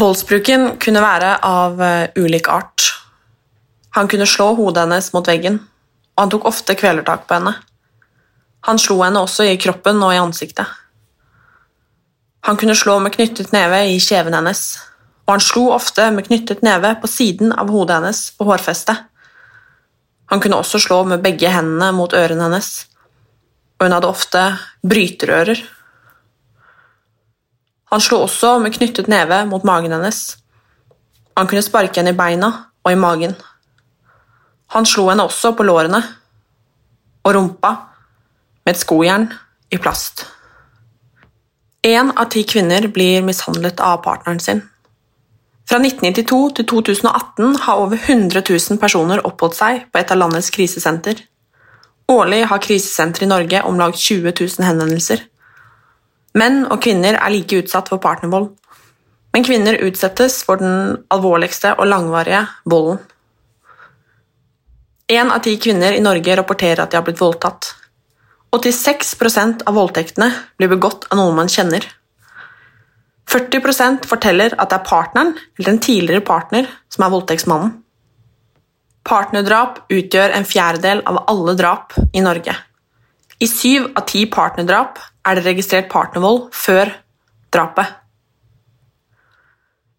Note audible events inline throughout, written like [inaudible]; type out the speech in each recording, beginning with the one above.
Voldsbruken kunne være av eh, ulik art. Han kunne slå hodet hennes mot veggen, og han tok ofte kvelertak på henne. Han slo henne også i kroppen og i ansiktet. Han kunne slå med knyttet neve i kjeven hennes, og han slo ofte med knyttet neve på siden av hodet hennes på hårfestet. Han kunne også slå med begge hendene mot ørene hennes, og hun hadde ofte bryterører. Han slo også med knyttet neve mot magen hennes. Han kunne sparke henne i beina og i magen. Han slo henne også på lårene og rumpa med et skojern i plast. Én av ti kvinner blir mishandlet av partneren sin. Fra 1992 til 2018 har over 100 000 personer oppholdt seg på et av landets krisesenter. Årlig har krisesenteret i Norge om lag 20 000 henvendelser. Menn og kvinner er like utsatt for partnervold, men kvinner utsettes for den alvorligste og langvarige volden. Én av ti kvinner i Norge rapporterer at de har blitt voldtatt. 86 av voldtektene blir begått av noen man kjenner. 40% forteller at det er partneren eller en tidligere partner som er voldtektsmannen. Partnerdrap utgjør en fjerdedel av alle drap i Norge. I syv av ti partnerdrap er det registrert partnervold før drapet.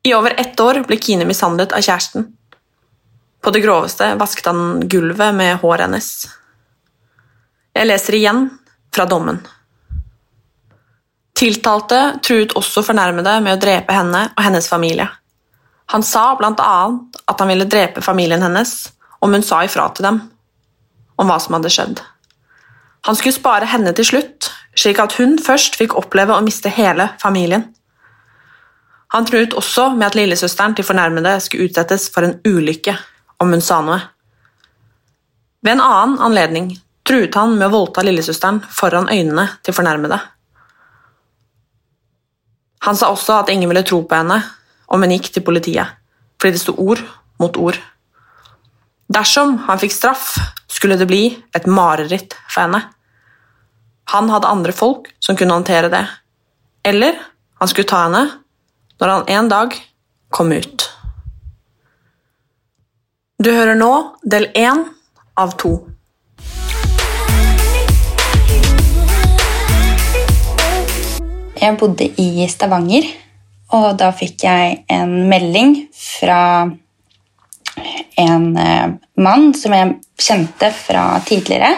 I over ett år ble Kine mishandlet av kjæresten. På det groveste vasket han gulvet med håret hennes. Jeg leser igjen fra dommen. Tiltalte truet også fornærmede med å drepe henne og hennes familie. Han sa annet at han ville drepe familien hennes om hun sa ifra til dem om hva som hadde skjedd. Han skulle spare henne til slutt, slik at hun først fikk oppleve å miste hele familien. Han truet også med at lillesøsteren til fornærmede skulle utsettes for en ulykke om hun sa noe. Ved en annen anledning truet han med å voldta lillesøsteren foran øynene til fornærmede. Han sa også at ingen ville tro på henne om hun gikk til politiet, fordi det sto ord mot ord. Dersom han fikk straff, skulle det bli et mareritt for henne. Han hadde andre folk som kunne håndtere det, eller han skulle ta henne når han en dag kom ut. Du hører nå del én av to. Jeg bodde i Stavanger, og da fikk jeg en melding fra en eh, mann som jeg kjente fra tidligere.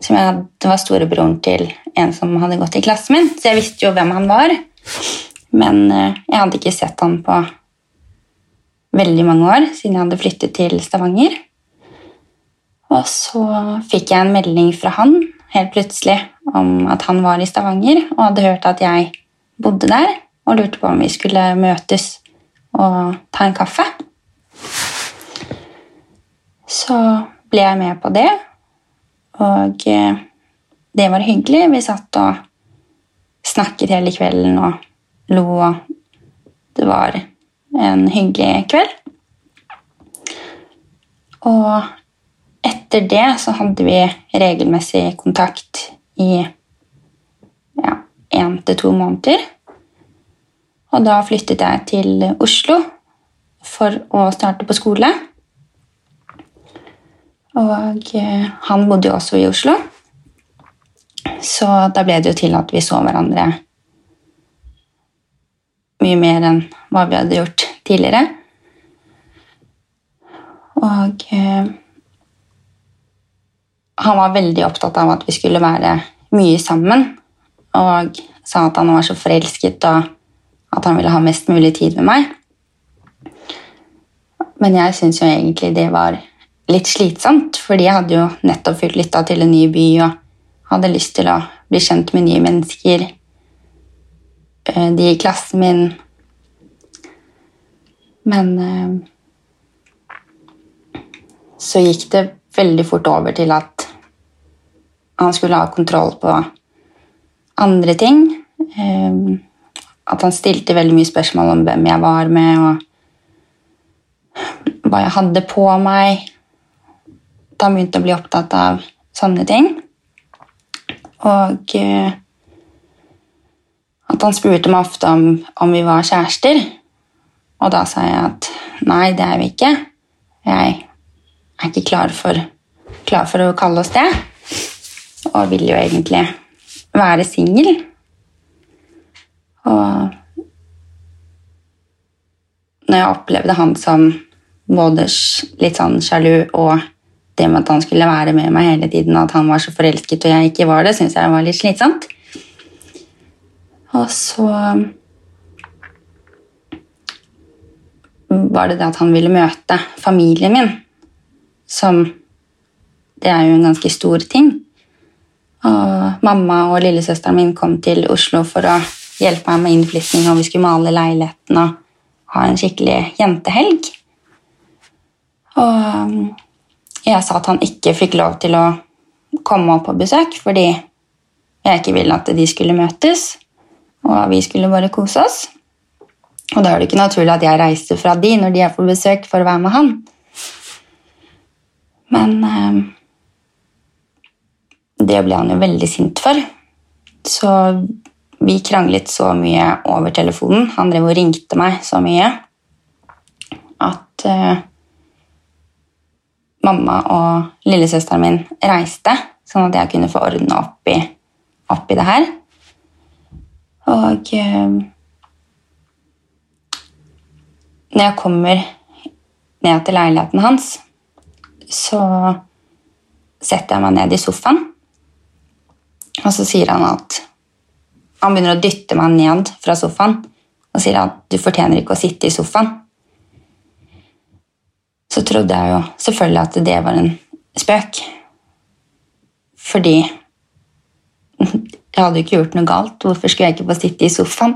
Som jeg det var storebroren til en som hadde gått i klassen min, så jeg visste jo hvem han var. Men eh, jeg hadde ikke sett han på veldig mange år, siden jeg hadde flyttet til Stavanger. Og så fikk jeg en melding fra han helt plutselig om at han var i Stavanger og hadde hørt at jeg bodde der, og lurte på om vi skulle møtes og ta en kaffe. Så ble jeg med på det, og eh, det var hyggelig. Vi satt og snakket hele kvelden og lo, og det var en hyggelig kveld. Og etter det så hadde vi regelmessig kontakt i ja, én til to måneder. Og da flyttet jeg til Oslo for å starte på skole. Og eh, han bodde jo også i Oslo, så da ble det jo til at vi så hverandre mye mer enn hva vi hadde gjort tidligere. Og eh, han var veldig opptatt av at vi skulle være mye sammen, og sa at han var så forelsket og at han ville ha mest mulig tid med meg. Men jeg syns jo egentlig det var litt slitsomt, fordi jeg hadde jo nettopp flytta til en ny by og hadde lyst til å bli kjent med nye mennesker. Eh, de i klassen min. Men eh, så gikk det veldig fort over til at han skulle ha kontroll på andre ting. Eh, at han stilte veldig mye spørsmål om hvem jeg var med, og hva jeg hadde på meg. Da begynte å bli opptatt av sånne ting. Og eh, at han spurte meg ofte om, om vi var kjærester. Og da sa jeg at nei, det er vi ikke. Jeg er ikke klar for, klar for å kalle oss det. Og vil jo egentlig være singel. Og når jeg opplevde han som både litt sånn sjalu og det med at han skulle være med meg hele tiden, og at han var så forelsket og jeg ikke var det, syntes jeg var litt slitsomt. Og så var det det at han ville møte familien min, som Det er jo en ganske stor ting. Og mamma og lillesøsteren min kom til Oslo for å hjelpe meg med innflytting, og vi skulle male leiligheten og ha en skikkelig jentehelg. Og jeg sa at han ikke fikk lov til å komme opp på besøk fordi jeg ikke ville at de skulle møtes, og vi skulle bare kose oss. Og da er det ikke naturlig at jeg reiser fra de når de er på besøk, for å være med han. Men eh, det ble han jo veldig sint for. Så vi kranglet så mye over telefonen. Han drev og ringte meg så mye at eh, mamma og lillesøsteren min reiste, sånn at jeg kunne få ordna opp opp i det her. Og eh, når jeg kommer ned til leiligheten hans, så setter jeg meg ned i sofaen, og så sier han at Han begynner å dytte meg ned fra sofaen og sier at du fortjener ikke å sitte i sofaen. Så trodde jeg jo selvfølgelig at det var en spøk. Fordi jeg hadde jo ikke gjort noe galt. Hvorfor skulle jeg ikke få sitte i sofaen?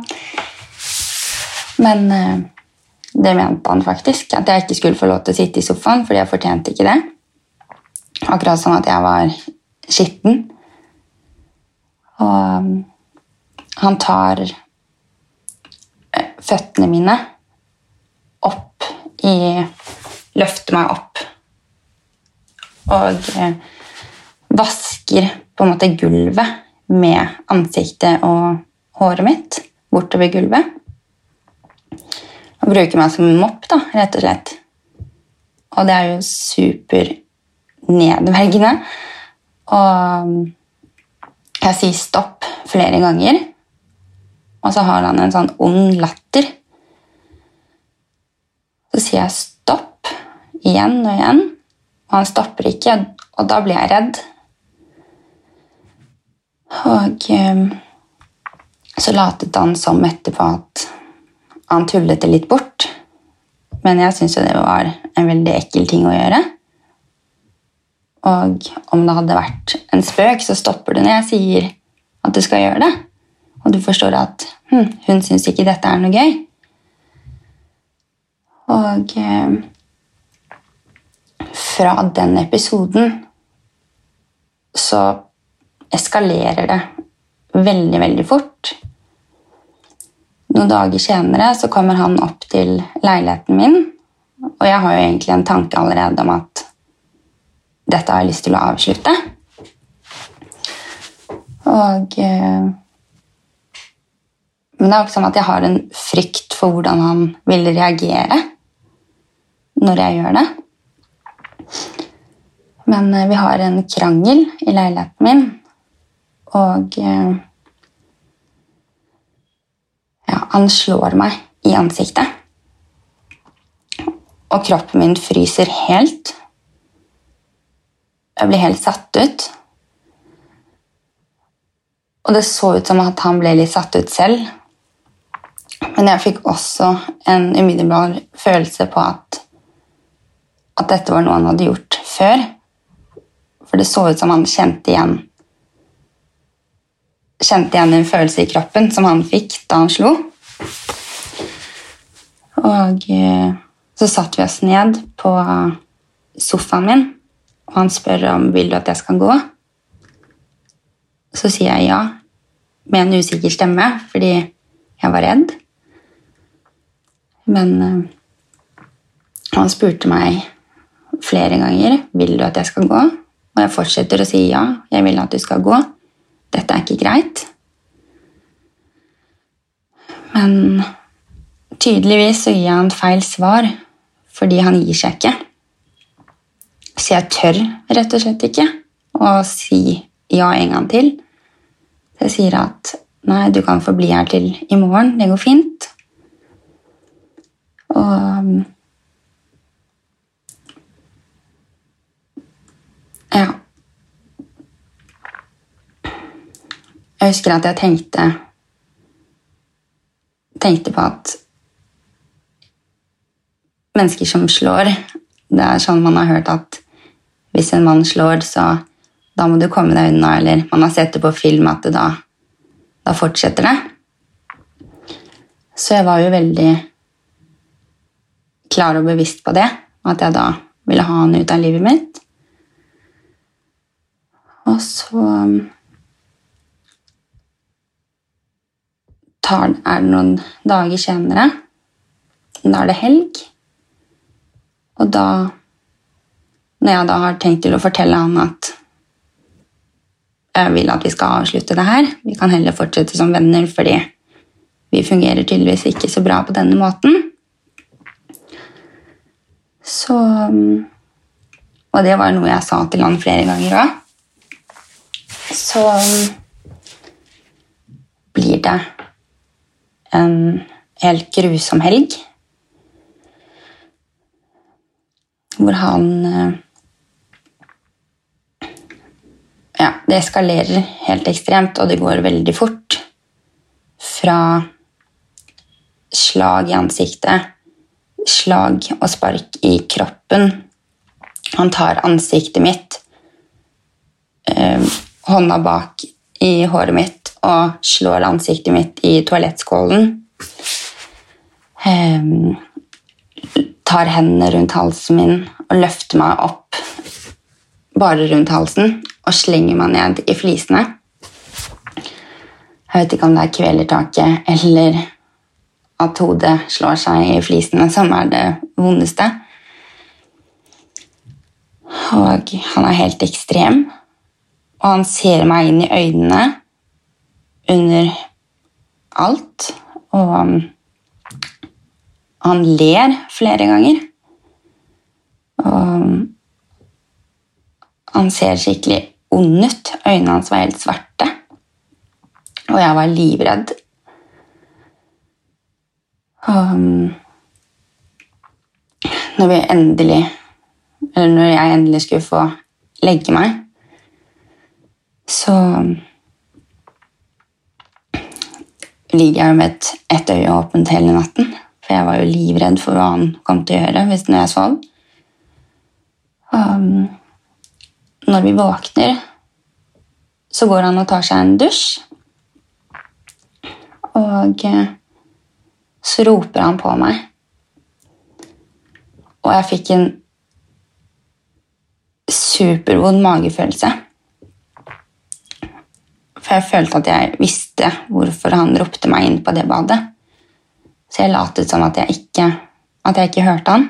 Men eh, det mente han faktisk, at jeg ikke skulle få lov til å sitte i sofaen, fordi jeg fortjente ikke det. Akkurat som at jeg var skitten. Og um, han tar eh, føttene mine opp i Løfter meg opp. Og eh, vasker på en måte gulvet med ansiktet og håret mitt bortover gulvet. Og bruker meg som mopp, da, rett og slett. Og det er jo super nedverdigende. Og jeg sier stopp flere ganger, og så har han en sånn ond latter. Så sier jeg stopp igjen og igjen, og han stopper ikke, og da blir jeg redd. Og eh, så latet han som etterpå at han tullet det litt bort. Men jeg syns jo det var en veldig ekkel ting å gjøre. Og om det hadde vært en spøk, så stopper du når jeg sier at du skal gjøre det. Og du forstår at hm, hun syns ikke dette er noe gøy. Og eh, fra den episoden så eskalerer det veldig, veldig fort. Noen dager senere så kommer han opp til leiligheten min, og jeg har jo egentlig en tanke allerede om at dette har jeg lyst til å avslutte. Og eh, Men det er også sånn at jeg har en frykt for hvordan han vil reagere når jeg gjør det. Men eh, vi har en krangel i leiligheten min, og eh, ja, han slår meg i ansiktet. Og kroppen min fryser helt. Jeg blir helt satt ut. Og det så ut som at han ble litt satt ut selv. Men jeg fikk også en umiddelbar følelse på at, at dette var noe han hadde gjort før. For det så ut som han kjente igjen kjente igjen en følelse i kroppen som han fikk da han slo. Og eh, så satte vi oss ned på sofaen min, og han spør om vil du at jeg skal gå. Så sier jeg ja, med en usikker stemme, fordi jeg var redd. Men eh, han spurte meg flere ganger vil du at jeg skal gå, og jeg fortsetter å si ja, jeg vil at du skal gå. Dette er ikke greit. Men tydeligvis så gir han feil svar fordi han gir seg ikke. Så jeg tør rett og slett ikke å si ja en gang til. Så jeg sier at nei, du kan få bli her til i morgen. Det går fint. Og Ja. Jeg husker at jeg tenkte tenkte på at mennesker som slår Det er sånn man har hørt at hvis en mann slår, så da må du komme deg unna, eller man har sett det på film at da, da fortsetter det. Så jeg var jo veldig klar og bevisst på det, at jeg da ville ha han ut av livet mitt. Og så tar, er det noen dager senere. Da er det helg. Og da Når jeg da har tenkt til å fortelle han at jeg vil at vi skal avslutte det her, vi kan heller fortsette som venner fordi vi fungerer tydeligvis ikke så bra på denne måten. Så Og det var noe jeg sa til han flere ganger òg. Så blir det en helt grusom helg. Hvor han eh, Ja, det eskalerer helt ekstremt, og det går veldig fort. Fra slag i ansiktet, slag og spark i kroppen. Han tar ansiktet mitt, øh, hånda bak i håret mitt og slår ansiktet mitt i toalettskålen. Um, tar hendene rundt halsen min og løfter meg opp bare rundt halsen og slenger meg ned i flisene. Jeg vet ikke om det er kvelertaket eller at hodet slår seg i flisene som er det vondeste. Og han er helt ekstrem, og han ser meg inn i øynene under alt. Og han ler flere ganger. Og han ser skikkelig ond ut. Øynene hans var helt svarte. Og jeg var livredd. Og når vi endelig Eller når jeg endelig skulle få legge meg, så ligger jeg med et, øye åpent hele natten. For jeg var jo livredd for hva han kom til å gjøre hvis når jeg sov. Um, når vi våkner, så går han og tar seg en dusj. Og eh, så roper han på meg. Og jeg fikk en supervond magefølelse. For jeg følte at jeg visste hvorfor han ropte meg inn på det badet. Så jeg latet som at jeg ikke, at jeg ikke hørte han.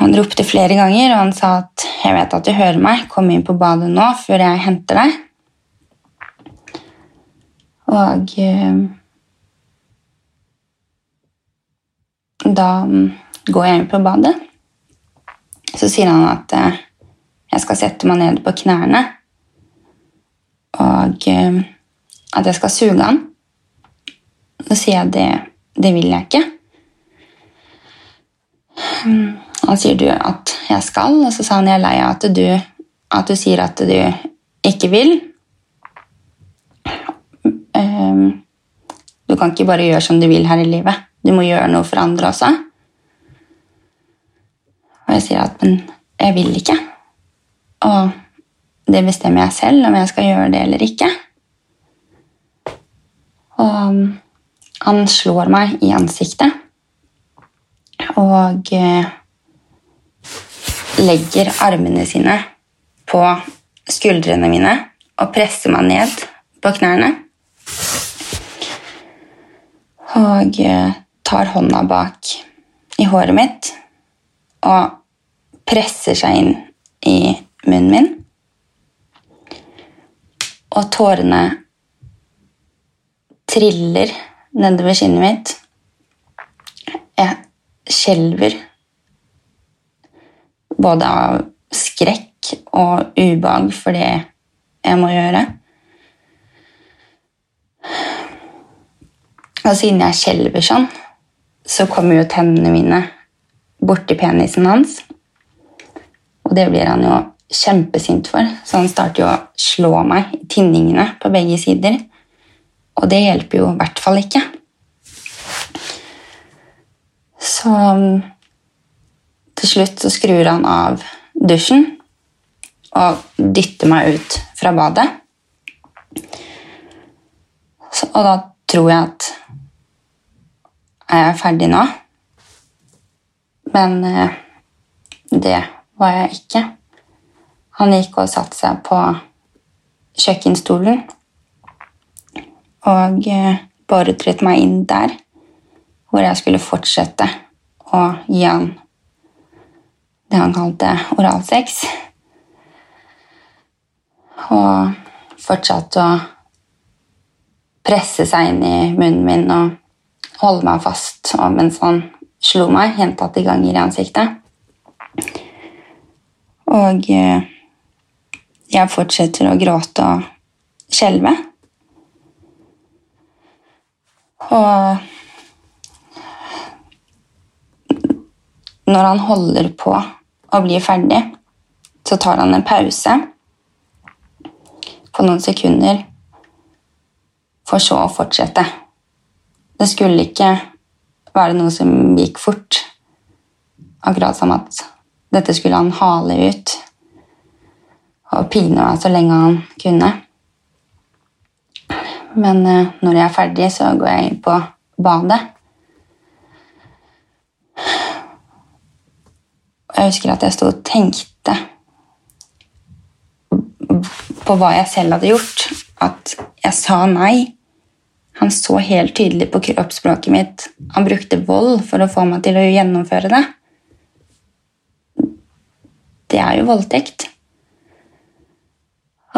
Han ropte flere ganger, og han sa at 'jeg vet at du hører meg, kom inn på badet nå før jeg henter deg'. Og eh, da går jeg inn på badet. Så sier han at eh, jeg skal sette meg ned på knærne, og eh, at jeg skal suge han. Så sier jeg det, det vil jeg ikke. Og sier du at jeg skal, og så sa han jeg er lei av at du, at du sier at du ikke vil. Ehm, Du kan ikke bare gjøre som du vil her i livet. Du må gjøre noe for andre også. Og jeg sier at men jeg vil ikke. Og det bestemmer jeg selv om jeg skal gjøre det eller ikke. Og han slår meg i ansiktet. Og eh, legger armene sine på skuldrene mine og presser meg ned på knærne. Og eh, tar hånda bak i håret mitt og presser seg inn i munnen min. Og tårene triller nedover kinnet mitt. Jeg skjelver både av skrekk og ubehag for det jeg må gjøre. Og siden jeg skjelver sånn, så kommer jo tennene mine borti penisen hans. Og det blir han jo kjempesint for, så han starter jo å slå meg i tinningene på begge sider. Og det hjelper jo i hvert fall ikke. Så til slutt så skrur han av dusjen og dytter meg ut fra badet. Så, og da tror jeg at er jeg ferdig nå? Men eh, det var jeg ikke. Han gikk og satte seg på kjøkkenstolen og eh, beordret meg inn der, hvor jeg skulle fortsette å gi han det han kalte oralsex. Og fortsatte å presse seg inn i munnen min og holde meg fast og mens han slo meg gjentatte ganger i ansiktet. Og eh, jeg fortsetter å gråte og skjelve. Og når han holder på å bli ferdig, så tar han en pause på noen sekunder, for så å fortsette. Det skulle ikke være noe som gikk fort, akkurat som at dette skulle han hale ut og pine meg så lenge han kunne. Men eh, når jeg er ferdig, så går jeg inn på badet. Jeg husker at jeg sto og tenkte på hva jeg selv hadde gjort. At jeg sa nei. Han så helt tydelig på kroppsspråket mitt. Han brukte vold for å få meg til å gjennomføre det. Det er jo voldtekt.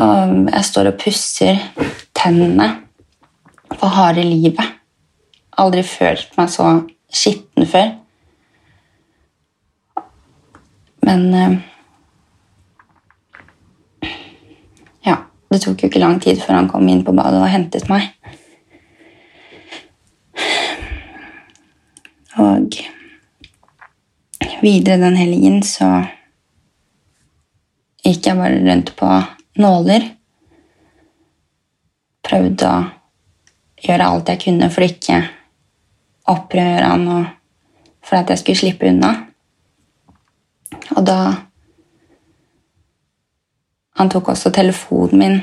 Og jeg står og pusser tennene for harde livet. Aldri følt meg så skitten før. Men eh, Ja, det tok jo ikke lang tid før han kom inn på badet og hentet meg. Og videre den helgen så gikk jeg bare rundt på nåler. Prøvde å gjøre alt jeg kunne for ikke opprøre han og for at jeg skulle slippe unna. Og da Han tok også telefonen min,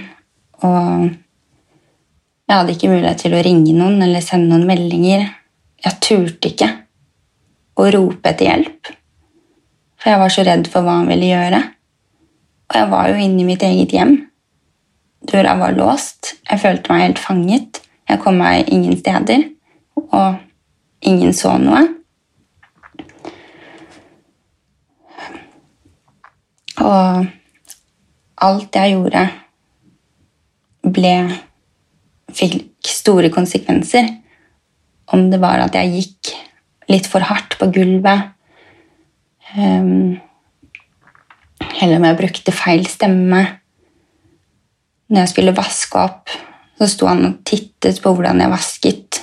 og jeg hadde ikke mulighet til å ringe noen eller sende noen meldinger. Jeg turte ikke å rope etter hjelp, for jeg var så redd for hva han ville gjøre. Og jeg var jo inne i mitt eget hjem. Døra var låst. Jeg følte meg helt fanget. Jeg kom meg ingen steder, og ingen så noe. Og alt jeg gjorde, ble fikk store konsekvenser. Om det var at jeg gikk litt for hardt på gulvet, um, eller om jeg brukte feil stemme. Når jeg skulle vaske opp, så sto han og tittet på hvordan jeg vasket.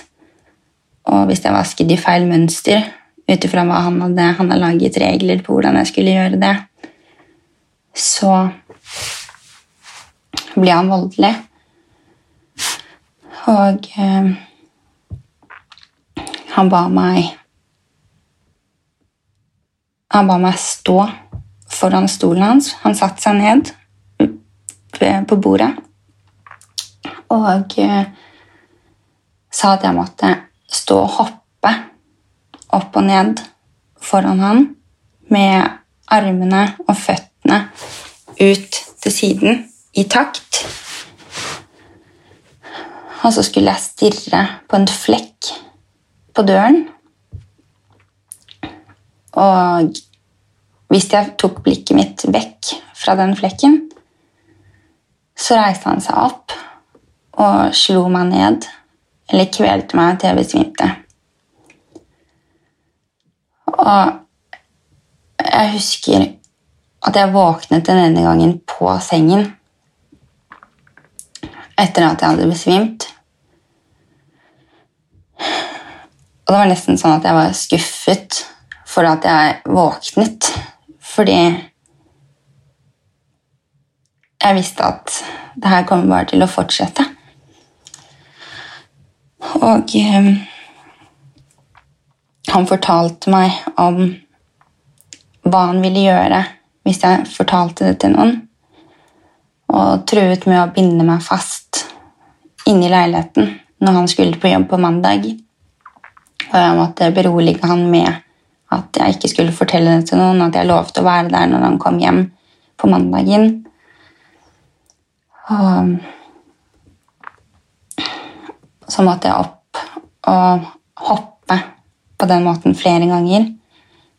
Og hvis jeg vasket i feil mønster, ut ifra hva han hadde, han hadde laget regler på hvordan jeg skulle gjøre det, så ble han voldelig. Og eh, han ba meg Han ba meg stå foran stolen hans. Han satte seg ned på bordet og eh, sa at jeg måtte stå og hoppe opp og ned foran han med armene og føttene ut til siden i takt. Og så skulle jeg stirre på en flekk på døren. Og hvis jeg tok blikket mitt vekk fra den flekken, så reiste han seg opp og slo meg ned, eller kvelte meg til jeg besvimte. Og jeg husker at jeg våknet den ene gangen på sengen etter at jeg hadde besvimt. Og det var nesten sånn at jeg var skuffet for at jeg våknet, fordi jeg visste at det her kommer bare til å fortsette. Og um, han fortalte meg om hva han ville gjøre hvis jeg fortalte det til noen, og truet med å binde meg fast inne i leiligheten når han skulle på jobb på mandag. Og jeg måtte berolige han med at jeg ikke skulle fortelle det til noen, at jeg lovte å være der når han kom hjem på mandagen. Og så måtte jeg opp og hoppe på den måten flere ganger,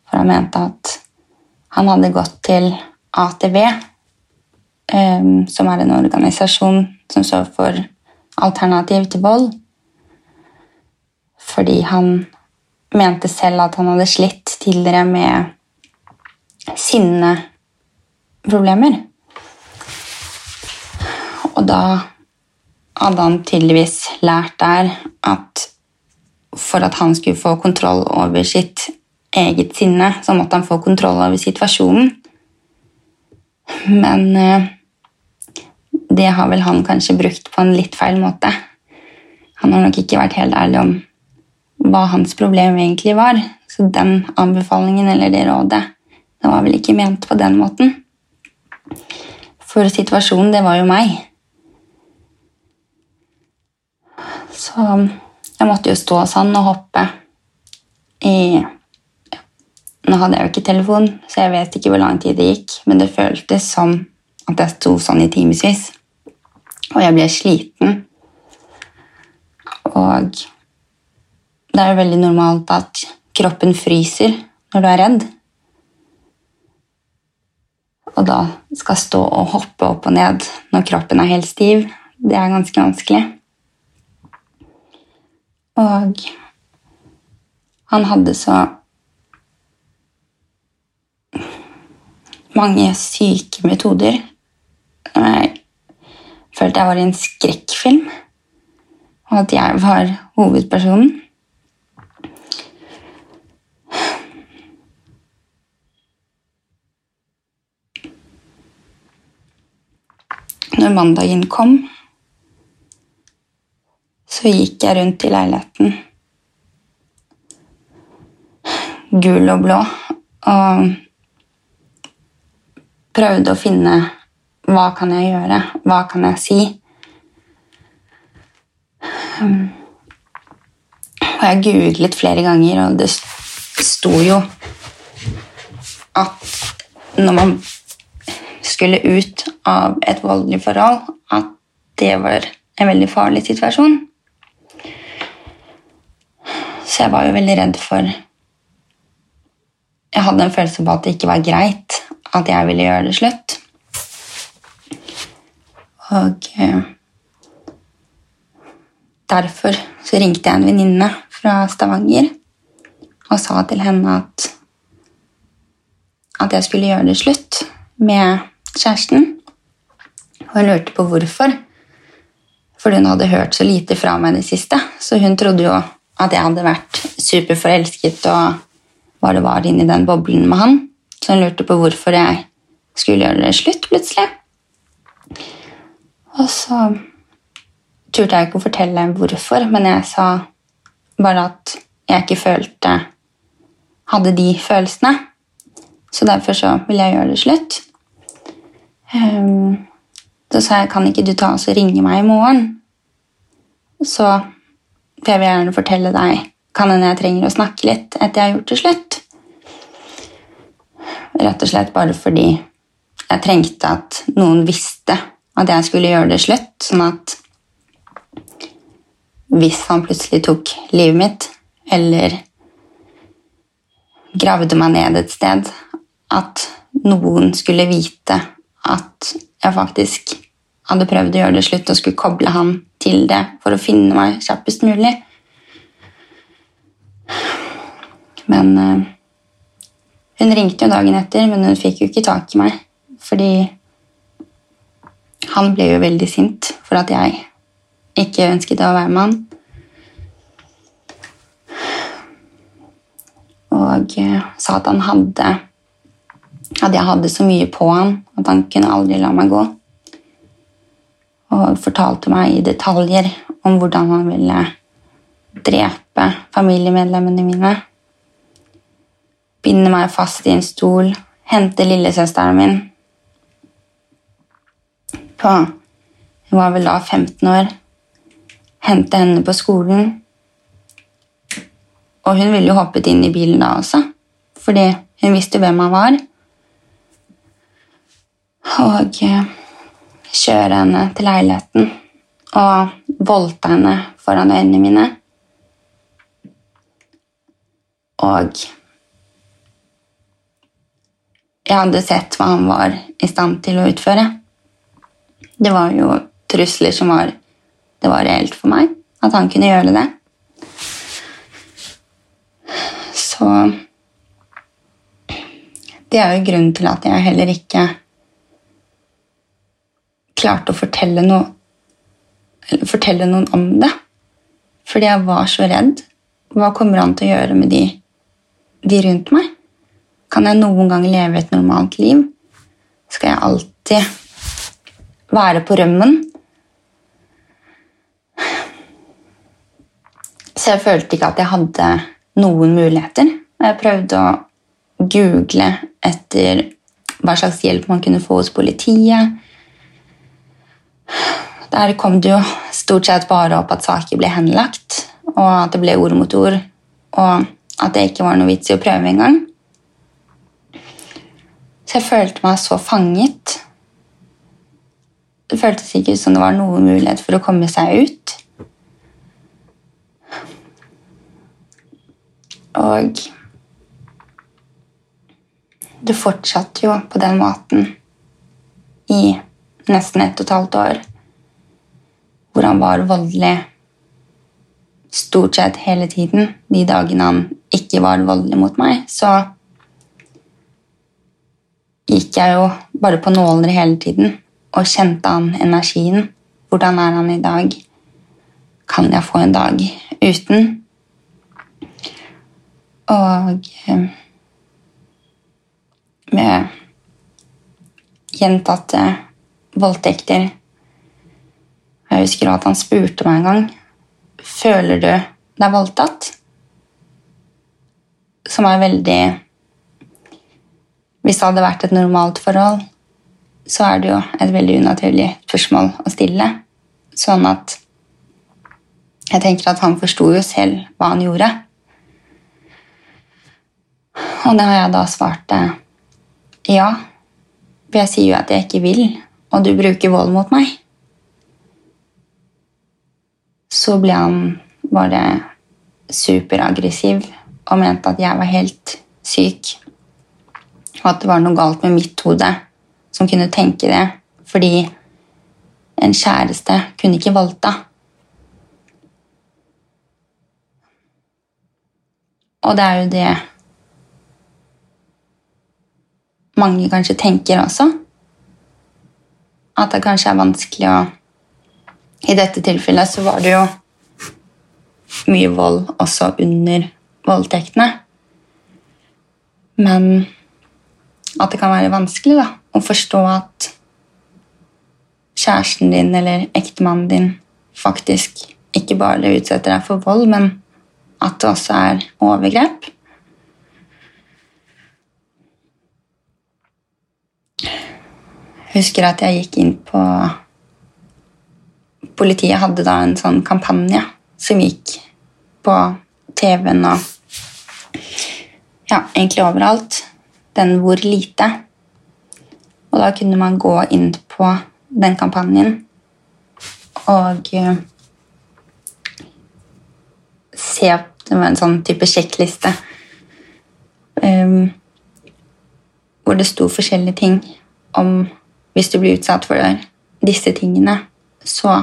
for han mente at han hadde gått til ATV, um, som er en organisasjon som står for Alternativ til vold, fordi han mente selv at han hadde slitt tidligere med sinneproblemer. Og da hadde han tydeligvis lært der at for at han skulle få kontroll over sitt eget sinne, så måtte han få kontroll over situasjonen. Men eh, det har vel han kanskje brukt på en litt feil måte. Han har nok ikke vært helt ærlig om hva hans problem egentlig var. Så den anbefalingen eller det rådet det var vel ikke ment på den måten. For situasjonen, det var jo meg. Så jeg måtte jo stå sånn og hoppe i Nå hadde jeg jo ikke telefon, så jeg vet ikke hvor lang tid det gikk, men det føltes som at jeg sto sånn i timevis. Og jeg ble sliten. Og det er veldig normalt at kroppen fryser når du er redd. Og da skal stå og hoppe opp og ned når kroppen er helt stiv, det er ganske vanskelig. Og han hadde så mange syke metoder. Jeg følte jeg var i en skrekkfilm, og at jeg var hovedpersonen. Når mandagen kom, så gikk jeg rundt i leiligheten gul og blå og prøvde å finne hva kan jeg gjøre, hva kan jeg si. Og jeg googlet flere ganger, og det sto jo at når man skulle ut av et voldelig forhold, at det var en veldig farlig situasjon. Så jeg var jo veldig redd for Jeg hadde en følelse på at det ikke var greit at jeg ville gjøre det slutt. Og eh, derfor så ringte jeg en venninne fra Stavanger og sa til henne at at jeg skulle gjøre det slutt med kjæresten. Og hun lurte på hvorfor. Fordi hun hadde hørt så lite fra meg i det siste. Så hun trodde jo at jeg hadde vært superforelsket og bare var inni den boblen med han. Så hun lurte på hvorfor jeg skulle gjøre det slutt plutselig. Og så turte jeg ikke å fortelle hvorfor, men jeg sa bare at jeg ikke følte Hadde de følelsene. Så derfor så ville jeg gjøre det slutt. Um, så sa jeg kan ikke du ta oss og ringe meg i morgen. Så for jeg vil gjerne fortelle deg kan hende jeg trenger å snakke litt etter jeg har gjort det slutt. Rett og slett bare fordi jeg trengte at noen visste at jeg skulle gjøre det slutt, sånn at hvis han plutselig tok livet mitt, eller gravde meg ned et sted, at noen skulle vite at jeg faktisk hadde prøvd å gjøre det slutt og skulle koble han til det for å finne meg kjappest mulig. Men uh, Hun ringte jo dagen etter, men hun fikk jo ikke tak i meg. Fordi han ble jo veldig sint for at jeg ikke ønsket å være med han. Og uh, sa at han hadde at jeg hadde så mye på han at han kunne aldri la meg gå. Og fortalte meg i detaljer om hvordan han ville drepe familiemedlemmene mine. Binde meg fast i en stol, hente lillesøsteren min på Hun var vel da 15 år. Hente henne på skolen. Og hun ville jo hoppet inn i bilen da også, fordi hun visste hvem han var og eh, kjøre henne til leiligheten og voldta henne foran øynene mine. Og jeg hadde sett hva han var i stand til å utføre. Det var jo trusler som var Det var reelt for meg at han kunne gjøre det. Så Det er jo grunnen til at jeg heller ikke klarte å fortelle, noe, fortelle noen om det. Fordi jeg var så redd. Hva kommer han til å gjøre med de, de rundt meg? Kan jeg noen gang leve et normalt liv? Skal jeg alltid være på rømmen? Så jeg følte ikke at jeg hadde noen muligheter. Jeg prøvde å google etter hva slags hjelp man kunne få hos politiet. Der kom det jo stort sett bare opp at saker ble henlagt, og at det ble ord mot ord, og at det ikke var noe vits i å prøve engang. Så jeg følte meg så fanget. Det føltes ikke ut som det var noen mulighet for å komme seg ut. Og det fortsatte jo på den måten i nesten ett og et halvt år hvor han var voldelig stort sett hele tiden. De dagene han ikke var voldelig mot meg, så gikk jeg jo bare på nåler hele tiden og kjente han energien. Hvordan er han i dag? Kan jeg få en dag uten? Og eh, med gjentatte voldtekter jeg husker at han spurte meg en gang Føler du deg voldtatt? Som er veldig Hvis det hadde vært et normalt forhold, så er det jo et veldig unaturlig spørsmål å stille. Sånn at jeg tenker at han forsto jo selv hva han gjorde. Og det har jeg da svart ja. For jeg sier jo at jeg ikke vil, og du bruker vold mot meg. Så ble han bare superaggressiv og mente at jeg var helt syk. Og at det var noe galt med mitt hode som kunne tenke det. Fordi en kjæreste kunne ikke voldta. Og det er jo det mange kanskje tenker også. At det kanskje er vanskelig å I dette tilfellet så var det jo mye vold også under voldtektene. Men at det kan være vanskelig da, å forstå at kjæresten din eller ektemannen din faktisk ikke bare utsetter deg for vold, men at det også er overgrep. Husker at jeg gikk inn på Politiet hadde da en sånn kampanje som gikk på TV-en og ja, egentlig overalt. Den 'Hvor lite'. Og da kunne man gå inn på den kampanjen og uh, se Det var en sånn type sjekkliste um, hvor det sto forskjellige ting om hvis du blir utsatt for disse tingene, så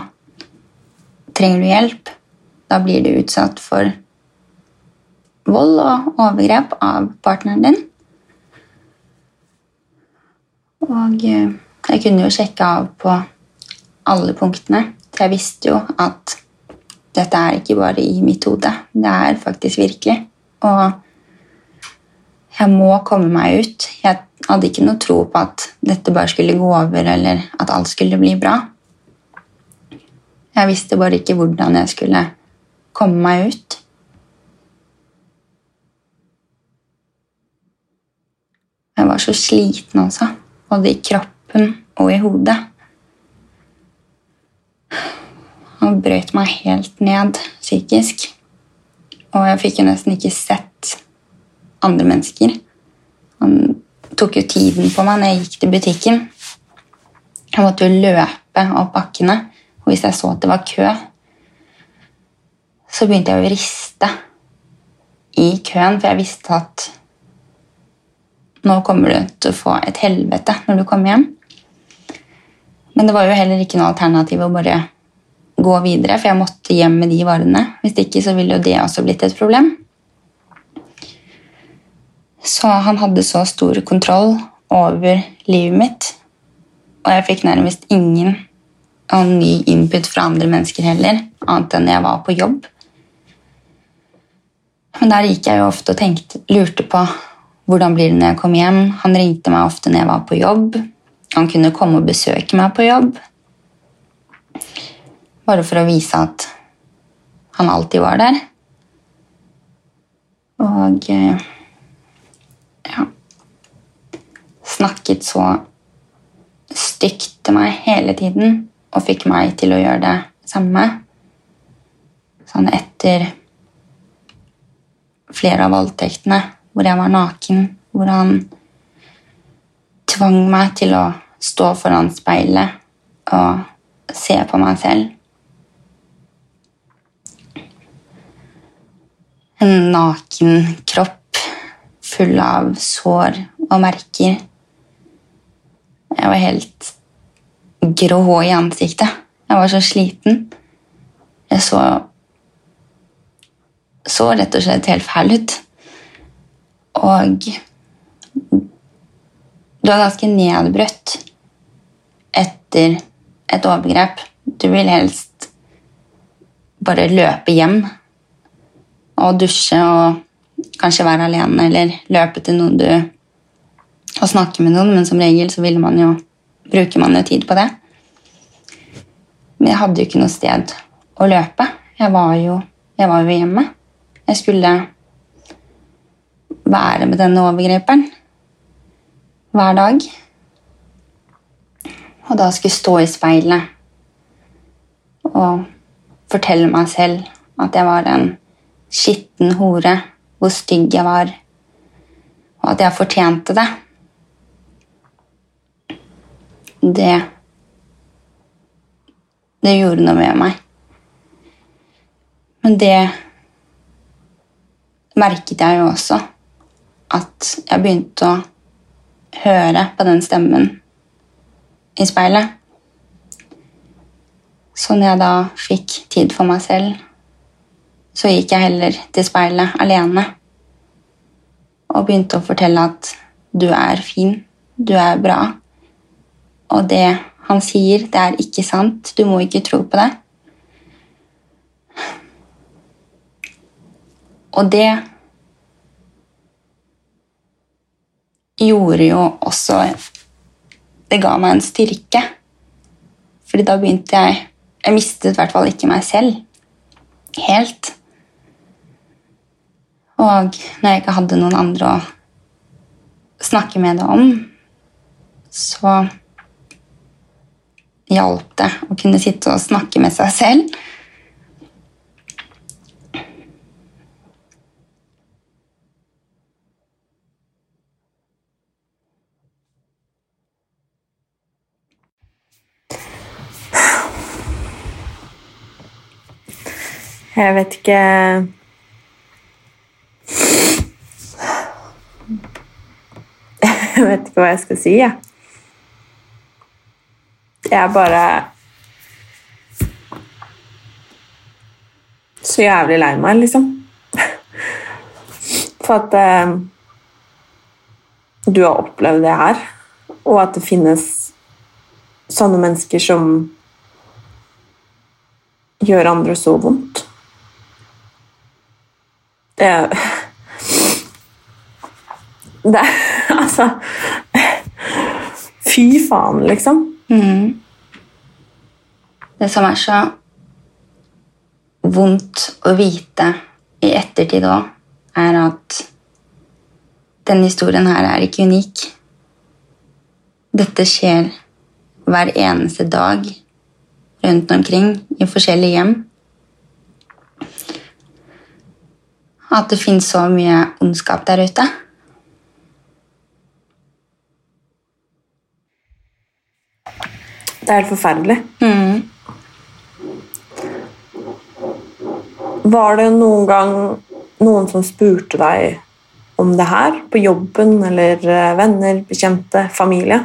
trenger du hjelp. Da blir du utsatt for vold og overgrep av partneren din. Og eh, jeg kunne jo sjekke av på alle punktene. Så jeg visste jo at dette er ikke bare i mitt hode. Det er faktisk virkelig. Og jeg må komme meg ut. Jeg hadde ikke noe tro på at dette bare skulle gå over, eller at alt skulle bli bra. Jeg visste bare ikke hvordan jeg skulle komme meg ut. Jeg var så sliten også, både i kroppen og i hodet. Han brøt meg helt ned psykisk. Og jeg fikk jo nesten ikke sett andre mennesker. Han tok jo tiden på meg når jeg gikk til butikken. Jeg måtte jo løpe opp bakkene, og hvis jeg så at det var kø, så begynte jeg å riste i køen, for jeg visste at nå kommer du til å få et helvete når du kommer hjem. Men det var jo heller ikke noe alternativ å bare gå videre, for jeg måtte hjem med de varene. Hvis ikke så ville jo det også blitt et problem. Så han hadde så stor kontroll over livet mitt. Og jeg fikk nærmest ingen ny input fra andre mennesker heller, annet enn jeg var på jobb. Men der gikk jeg jo ofte og tenkte, lurte på hvordan blir det når jeg kommer hjem. Han ringte meg ofte når jeg var på jobb. Han kunne komme og besøke meg på jobb. Bare for å vise at han alltid var der. Og eh, ja, snakket så stygt til meg hele tiden og fikk meg til å gjøre det samme. Sånn etter flere av voldtektene hvor jeg var naken, hvor han tvang meg til å stå foran speilet og se på meg selv. En naken kropp full av sår og merker. Jeg var helt grå i ansiktet. Jeg var så sliten. Jeg så så rett og slett helt fæl ut. Og du er ganske nedbrutt etter et overgrep. Du vil helst bare løpe hjem og dusje og kanskje være alene eller løpe til noen du og snakke med noen, men som regel så vil man jo, bruker man jo tid på det. Men jeg hadde jo ikke noe sted å løpe. Jeg var jo, jeg var jo hjemme. Jeg skulle være med denne overgriperen hver dag. Og da skulle jeg stå i speilet og fortelle meg selv at jeg var en skitten hore, hvor stygg jeg var, og at jeg fortjente det. Det Det gjorde noe med meg. Men det merket jeg jo også. At jeg begynte å høre på den stemmen i speilet. Sånn jeg da fikk tid for meg selv, så gikk jeg heller til speilet alene og begynte å fortelle at du er fin, du er bra, og det han sier, det er ikke sant, du må ikke tro på det. Og det gjorde jo også Det ga meg en styrke. Fordi da begynte jeg Jeg mistet i hvert fall ikke meg selv helt. Og når jeg ikke hadde noen andre å snakke med det om, så hjalp det å kunne sitte og snakke med seg selv. Jeg vet ikke Jeg vet ikke hva jeg skal si, jeg. Jeg er bare Så jævlig lei meg, liksom. For at eh, du har opplevd det her, og at det finnes sånne mennesker som gjør andre så vondt. Det [laughs] Det Altså Fy faen, liksom. Mm. Det som er så vondt å vite i ettertid òg, er at denne historien her er ikke unik. Dette skjer hver eneste dag rundt omkring i forskjellige hjem. At det fins så mye ondskap der ute. Det er helt forferdelig. Mm. Var det noen gang noen som spurte deg om det her på jobben, eller eh, venner, bekjente, familie?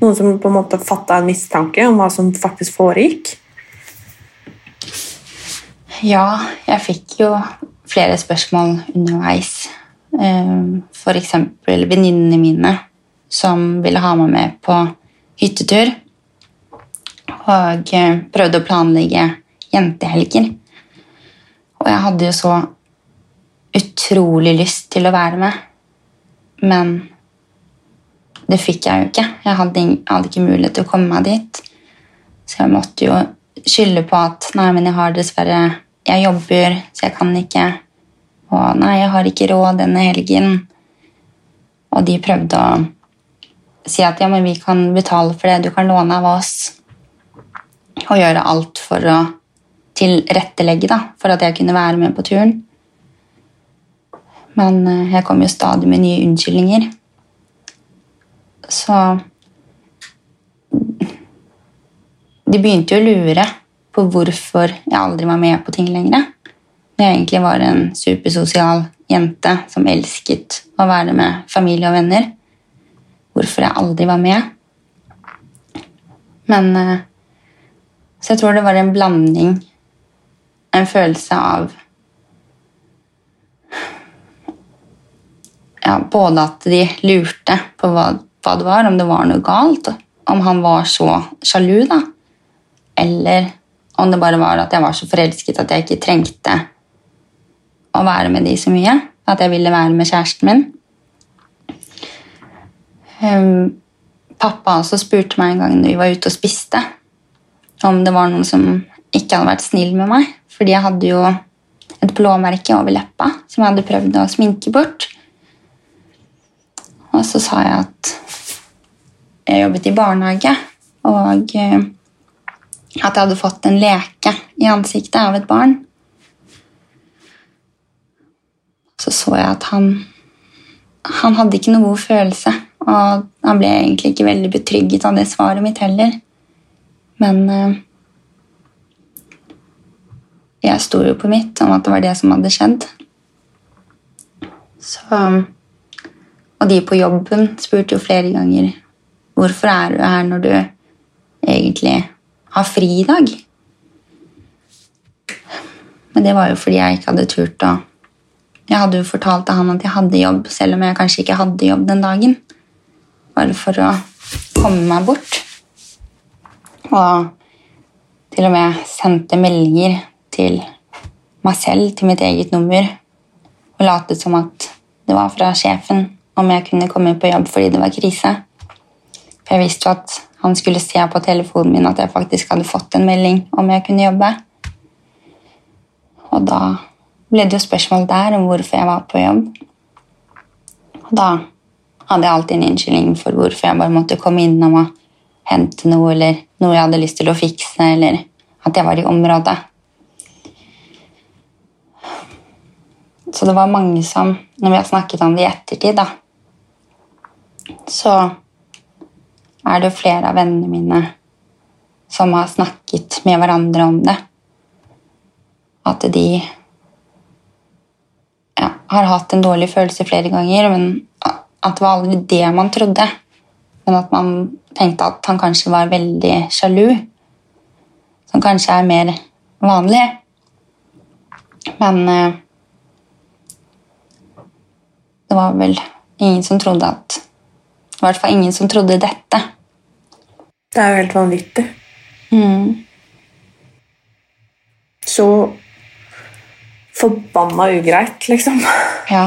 Noen som på en måte fatta en mistanke om hva som faktisk foregikk? Ja, jeg fikk jo flere spørsmål underveis. F.eks. For eksempel venninnene mine som ville ha meg med på hyttetur. Og eh, prøvde å planlegge jentehelger. Og jeg hadde jo så utrolig lyst til å være med. Men det fikk jeg jo ikke. Jeg hadde, ikke mulighet til å komme meg dit. Så jeg måtte jo skylde på at nei, men jeg har dessverre Jeg jobber, så jeg kan ikke. Og nei, jeg har ikke råd denne helgen. Og de prøvde å si at ja, men vi kan betale for det, du kan låne av oss. Og gjøre alt for å tilrettelegge da, for at jeg kunne være med på turen. Men eh, jeg kom jo stadig med nye unnskyldninger. Så De begynte jo å lure på hvorfor jeg aldri var med på ting lenger. Når jeg egentlig var en supersosial jente som elsket å være med familie og venner. Hvorfor jeg aldri var med. Men eh, Så jeg tror det var en blanding, en følelse av ja, Både at de lurte på hva, hva det var, om det var noe galt, om han var så sjalu, da. Eller om det bare var at jeg var så forelsket at jeg ikke trengte å være med de så mye. At jeg ville være med kjæresten min. Um, pappa også spurte meg en gang når vi var ute og spiste, om det var noen som ikke hadde vært snill med meg. Fordi jeg hadde jo et blåmerke over leppa som jeg hadde prøvd å sminke bort. Og så sa jeg at jeg jobbet i barnehage, og eh, at jeg hadde fått en leke i ansiktet av et barn. Så så jeg at han han hadde ikke noe god følelse, og han ble egentlig ikke veldig betrygget av det svaret mitt heller. Men eh, jeg sto jo på mitt om at det var det som hadde skjedd. Så Og de på jobben spurte jo flere ganger hvorfor er du her når du egentlig har fri i dag. Men det var jo fordi jeg ikke hadde turt å Jeg hadde jo fortalt til han at jeg hadde jobb, selv om jeg kanskje ikke hadde jobb den dagen. Bare for å komme meg bort. Og til og med sendte meldinger til meg selv, til mitt eget nummer, og latet som at det var fra sjefen om jeg kunne komme på jobb fordi det var krise. For jeg visste jo at han skulle se på telefonen min at jeg faktisk hadde fått en melding om jeg kunne jobbe. Og da ble det jo spørsmål der om hvorfor jeg var på jobb. Og da hadde jeg alltid en unnskyldning for hvorfor jeg bare måtte komme innom og hente noe, eller noe jeg hadde lyst til å fikse, eller at jeg var i området. Så det var mange som, når vi har snakket om det i ettertid, da, så er det jo flere av vennene mine som har snakket med hverandre om det. At de ja, har hatt en dårlig følelse flere ganger, men at det var aldri det man trodde. Men at man tenkte at han kanskje var veldig sjalu. Som kanskje er mer vanlig. Men eh, det var vel ingen som trodde at I hvert fall ingen som trodde dette. Det er jo helt vanvittig. Mm. Så forbanna ugreit, liksom. Ja.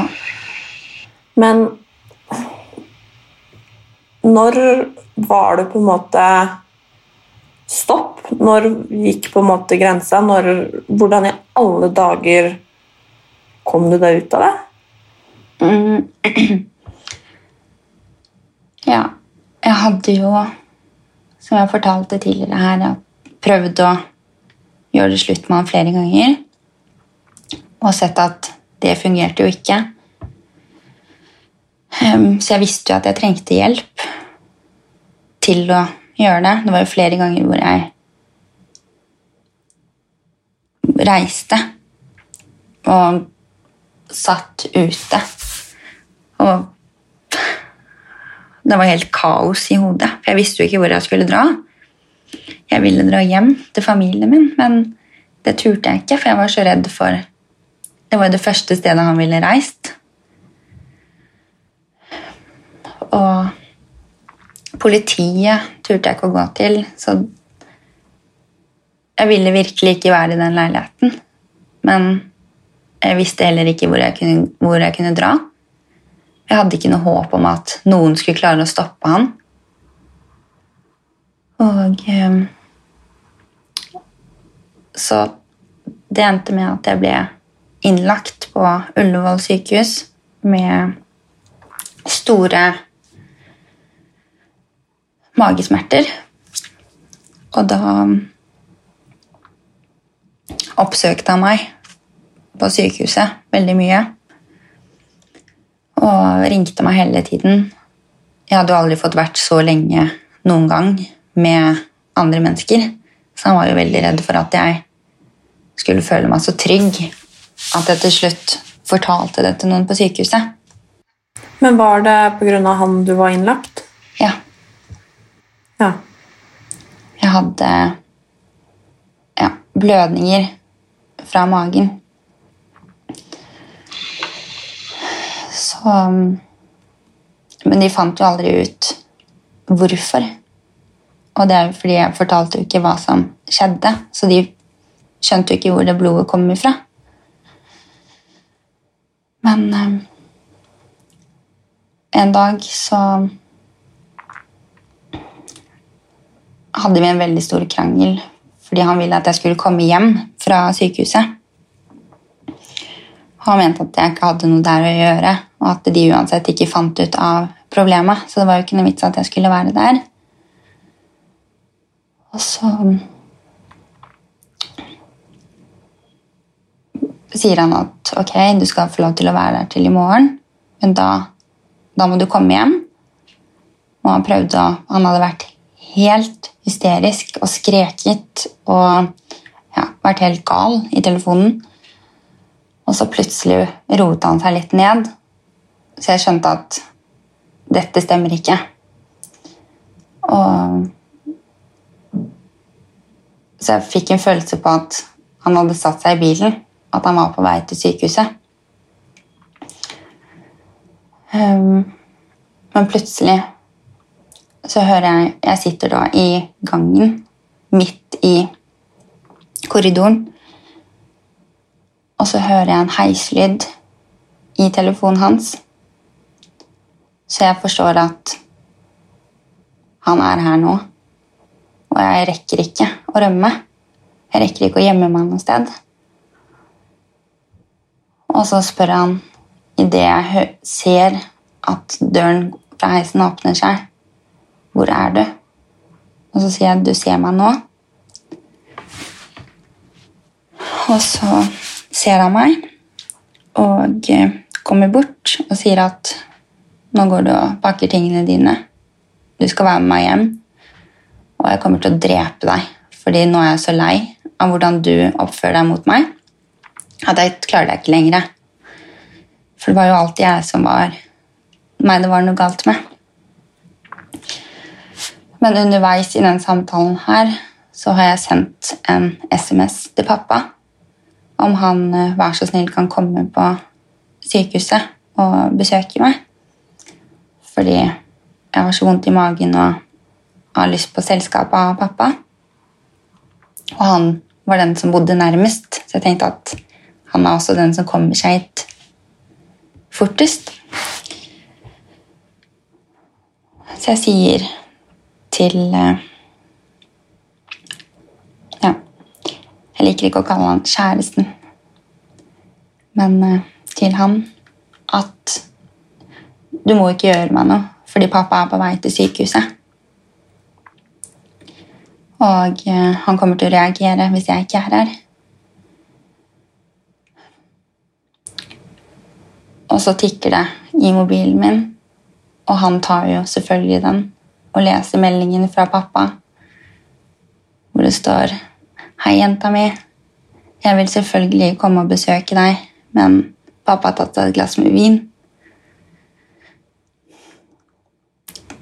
Men når var det på en måte stopp? Når gikk på en måte grensa? Når, hvordan i alle dager kom du deg ut av det? Mm. [clears throat] Ja. Jeg hadde jo, som jeg fortalte tidligere her, jeg prøvd å gjøre det slutt med han flere ganger. Og sett at det fungerte jo ikke. Um, så jeg visste jo at jeg trengte hjelp til å gjøre det. Det var jo flere ganger hvor jeg reiste og satt ute. Og det var helt kaos i hodet, for jeg visste jo ikke hvor jeg skulle dra. Jeg ville dra hjem til familien min, men det turte jeg ikke, for jeg var så redd for Det var jo det første stedet han ville reist. Og politiet turte jeg ikke å gå til, så jeg ville virkelig ikke være i den leiligheten. Men jeg visste heller ikke hvor jeg kunne, hvor jeg kunne dra. Jeg hadde ikke noe håp om at noen skulle klare å stoppe han. Og eh, Så det endte med at jeg ble innlagt på Ullevål sykehus med store magesmerter. Og da oppsøkte han meg på sykehuset veldig mye. Og ringte meg hele tiden. Jeg hadde jo aldri fått vært så lenge noen gang med andre mennesker. Så han var jo veldig redd for at jeg skulle føle meg så trygg at jeg til slutt fortalte det til noen på sykehuset. Men var det pga. han du var innlagt? Ja. Ja. Jeg hadde ja, blødninger fra magen. Så Men de fant jo aldri ut hvorfor. Og det er fordi jeg fortalte jo ikke hva som skjedde, så de skjønte jo ikke hvor det blodet kom ifra. Men um, en dag så hadde vi en veldig stor krangel fordi han ville at jeg skulle komme hjem fra sykehuset. Han mente at jeg ikke hadde noe der å gjøre, og at de uansett ikke fant ut av problemet. Så det var jo ikke noe vits at jeg skulle være der. Og så sier han at ok, du skal få lov til å være der til i morgen, men da, da må du komme hjem. Og han prøvde å Han hadde vært helt hysterisk og skreket og ja, vært helt gal i telefonen. Og så plutselig roet han seg litt ned, så jeg skjønte at dette stemmer ikke. Og Så jeg fikk en følelse på at han hadde satt seg i bilen, at han var på vei til sykehuset. Um, men plutselig så hører jeg Jeg sitter da i gangen, midt i korridoren. Og så hører jeg en heislyd i telefonen hans. Så jeg forstår at han er her nå. Og jeg rekker ikke å rømme. Jeg rekker ikke å gjemme meg noe sted. Og så spør han idet jeg ser at døren fra heisen åpner seg, hvor er du? Og så sier jeg du ser meg nå. Og så ser han meg og kommer bort og sier at nå går du og pakker tingene dine. Du skal være med meg hjem, og jeg kommer til å drepe deg. Fordi nå er jeg så lei av hvordan du oppfører deg mot meg, at jeg klarer deg ikke lenger. For det var jo alltid jeg som var meg det var noe galt med. Men underveis i den samtalen her så har jeg sendt en SMS til pappa om han eh, vær så snill kan komme på sykehuset og besøke meg. Fordi jeg har så vondt i magen og har lyst på selskap av pappa. Og han var den som bodde nærmest, så jeg tenkte at han er også den som kommer seg hit fortest. Så jeg sier til eh, Ja, jeg liker ikke å kalle han kjæresten, men eh, til han at du må ikke gjøre meg noe, fordi pappa er på vei til sykehuset. Og eh, han kommer til å reagere hvis jeg ikke er her. Og så tikker det i mobilen min, og han tar jo selvfølgelig den og leser meldingen fra pappa, hvor det står Hei, jenta mi. Jeg vil selvfølgelig komme og besøke deg, men pappa har tatt seg et glass med vin.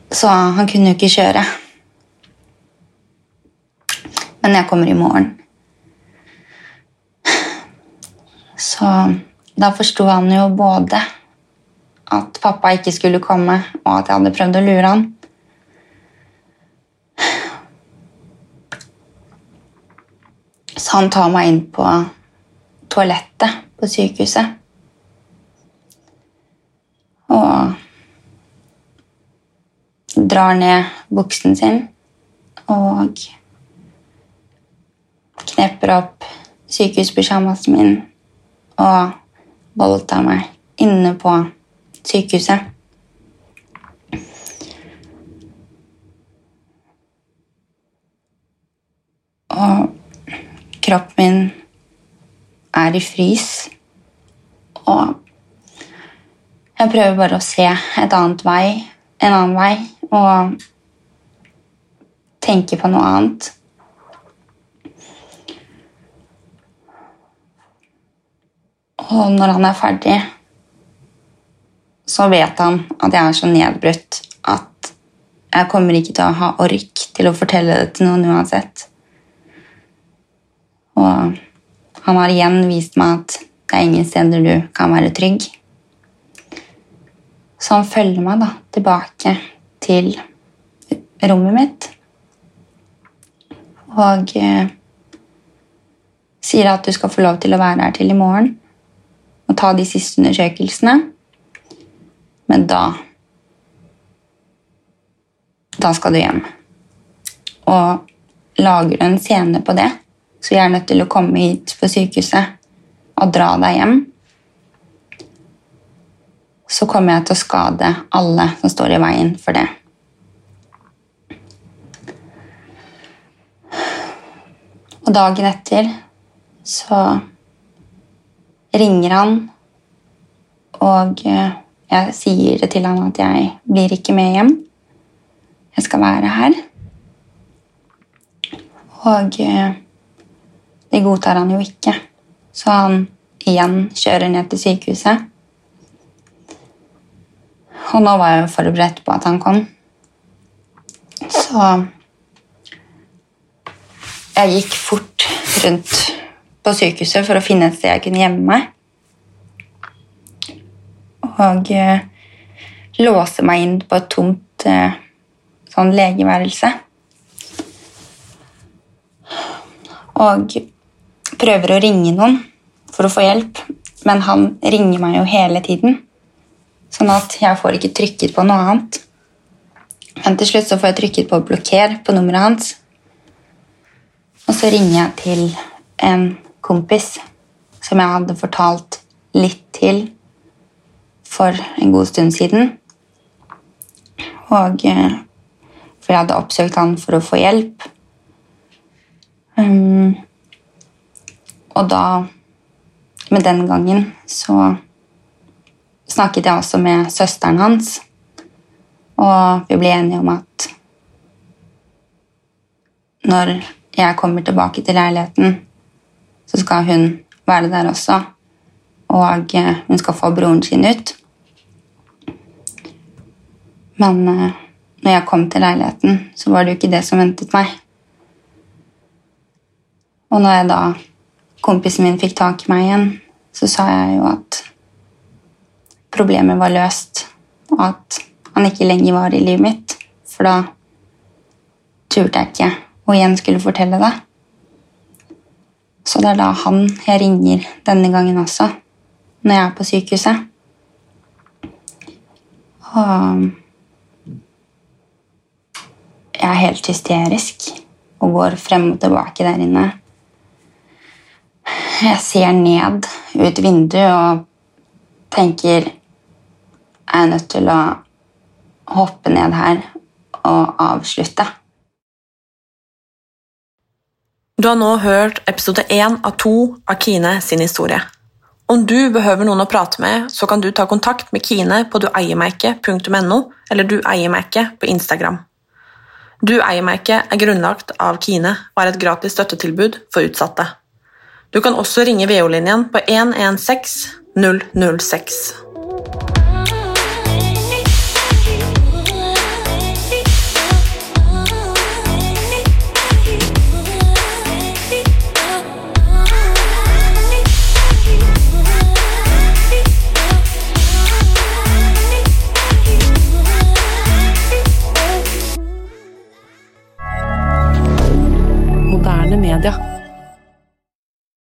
Så han kunne jo ikke kjøre. Men jeg kommer i morgen. Så da forsto han jo både at pappa ikke skulle komme, og at jeg hadde prøvd å lure han. Så han tar meg inn på toalettet på sykehuset. Og drar ned buksen sin og knepper opp sykehuspysjamasen min og voldtar meg inne på sykehuset. Og kroppen min er i frys. Og jeg prøver bare å se et annet vei, en annen vei og tenke på noe annet. Og når han er ferdig, så vet han at jeg er så nedbrutt at jeg kommer ikke til å ha ork til å fortelle det til noen uansett. Og han har igjen vist meg at det er ingen steder du kan være trygg. Så han følger meg da tilbake til rommet mitt og eh, sier at du skal få lov til å være her til i morgen og ta de siste undersøkelsene. Men da Da skal du hjem. Og lager du en scene på det, så jeg er nødt til å komme hit på sykehuset og dra deg hjem, så kommer jeg til å skade alle som står i veien for det. Og dagen etter så ringer han, og jeg sier det til han at jeg blir ikke med hjem. Jeg skal være her. Og det godtar han jo ikke, så han igjen kjører ned til sykehuset. Og nå var jeg jo forberedt på at han kom. Så jeg gikk fort rundt på sykehuset for å finne et sted jeg kunne gjemme meg. Og eh, låse meg inn på et tomt eh, sånn legeværelse. Og prøver å ringe noen for å få hjelp, men han ringer meg jo hele tiden. Sånn at jeg får ikke trykket på noe annet. Men til slutt så får jeg trykket på blokker på nummeret hans. Og så ringer jeg til en kompis som jeg hadde fortalt litt til for en god stund siden. Og eh, For jeg hadde oppsøkt han for å få hjelp. Um, og da Men den gangen så snakket jeg også med søsteren hans, og vi ble enige om at når jeg kommer tilbake til leiligheten, så skal hun være der også. Og eh, hun skal få broren sin ut. Men eh, når jeg kom til leiligheten, så var det jo ikke det som ventet meg. Og når jeg da kompisen min fikk tak i meg igjen, så sa jeg jo at problemet var løst, og at han ikke lenger var i livet mitt. For da turte jeg ikke å igjen skulle fortelle det. Så det er da han jeg ringer denne gangen også, når jeg er på sykehuset. Og jeg er helt hysterisk og går frem og tilbake der inne. Jeg ser ned ut vinduet og tenker Jeg er nødt til å hoppe ned her og avslutte. Du har nå hørt episode én av to av Kine sin historie. Om du behøver noen å prate med, så kan du ta kontakt med Kine på dueiermerket.no eller dueiermerket på Instagram. Du-eiermerket er grunnlagt av Kine og er et gratis støttetilbud for utsatte. Du kan også ringe VO-linjen på 116 006. D'accord.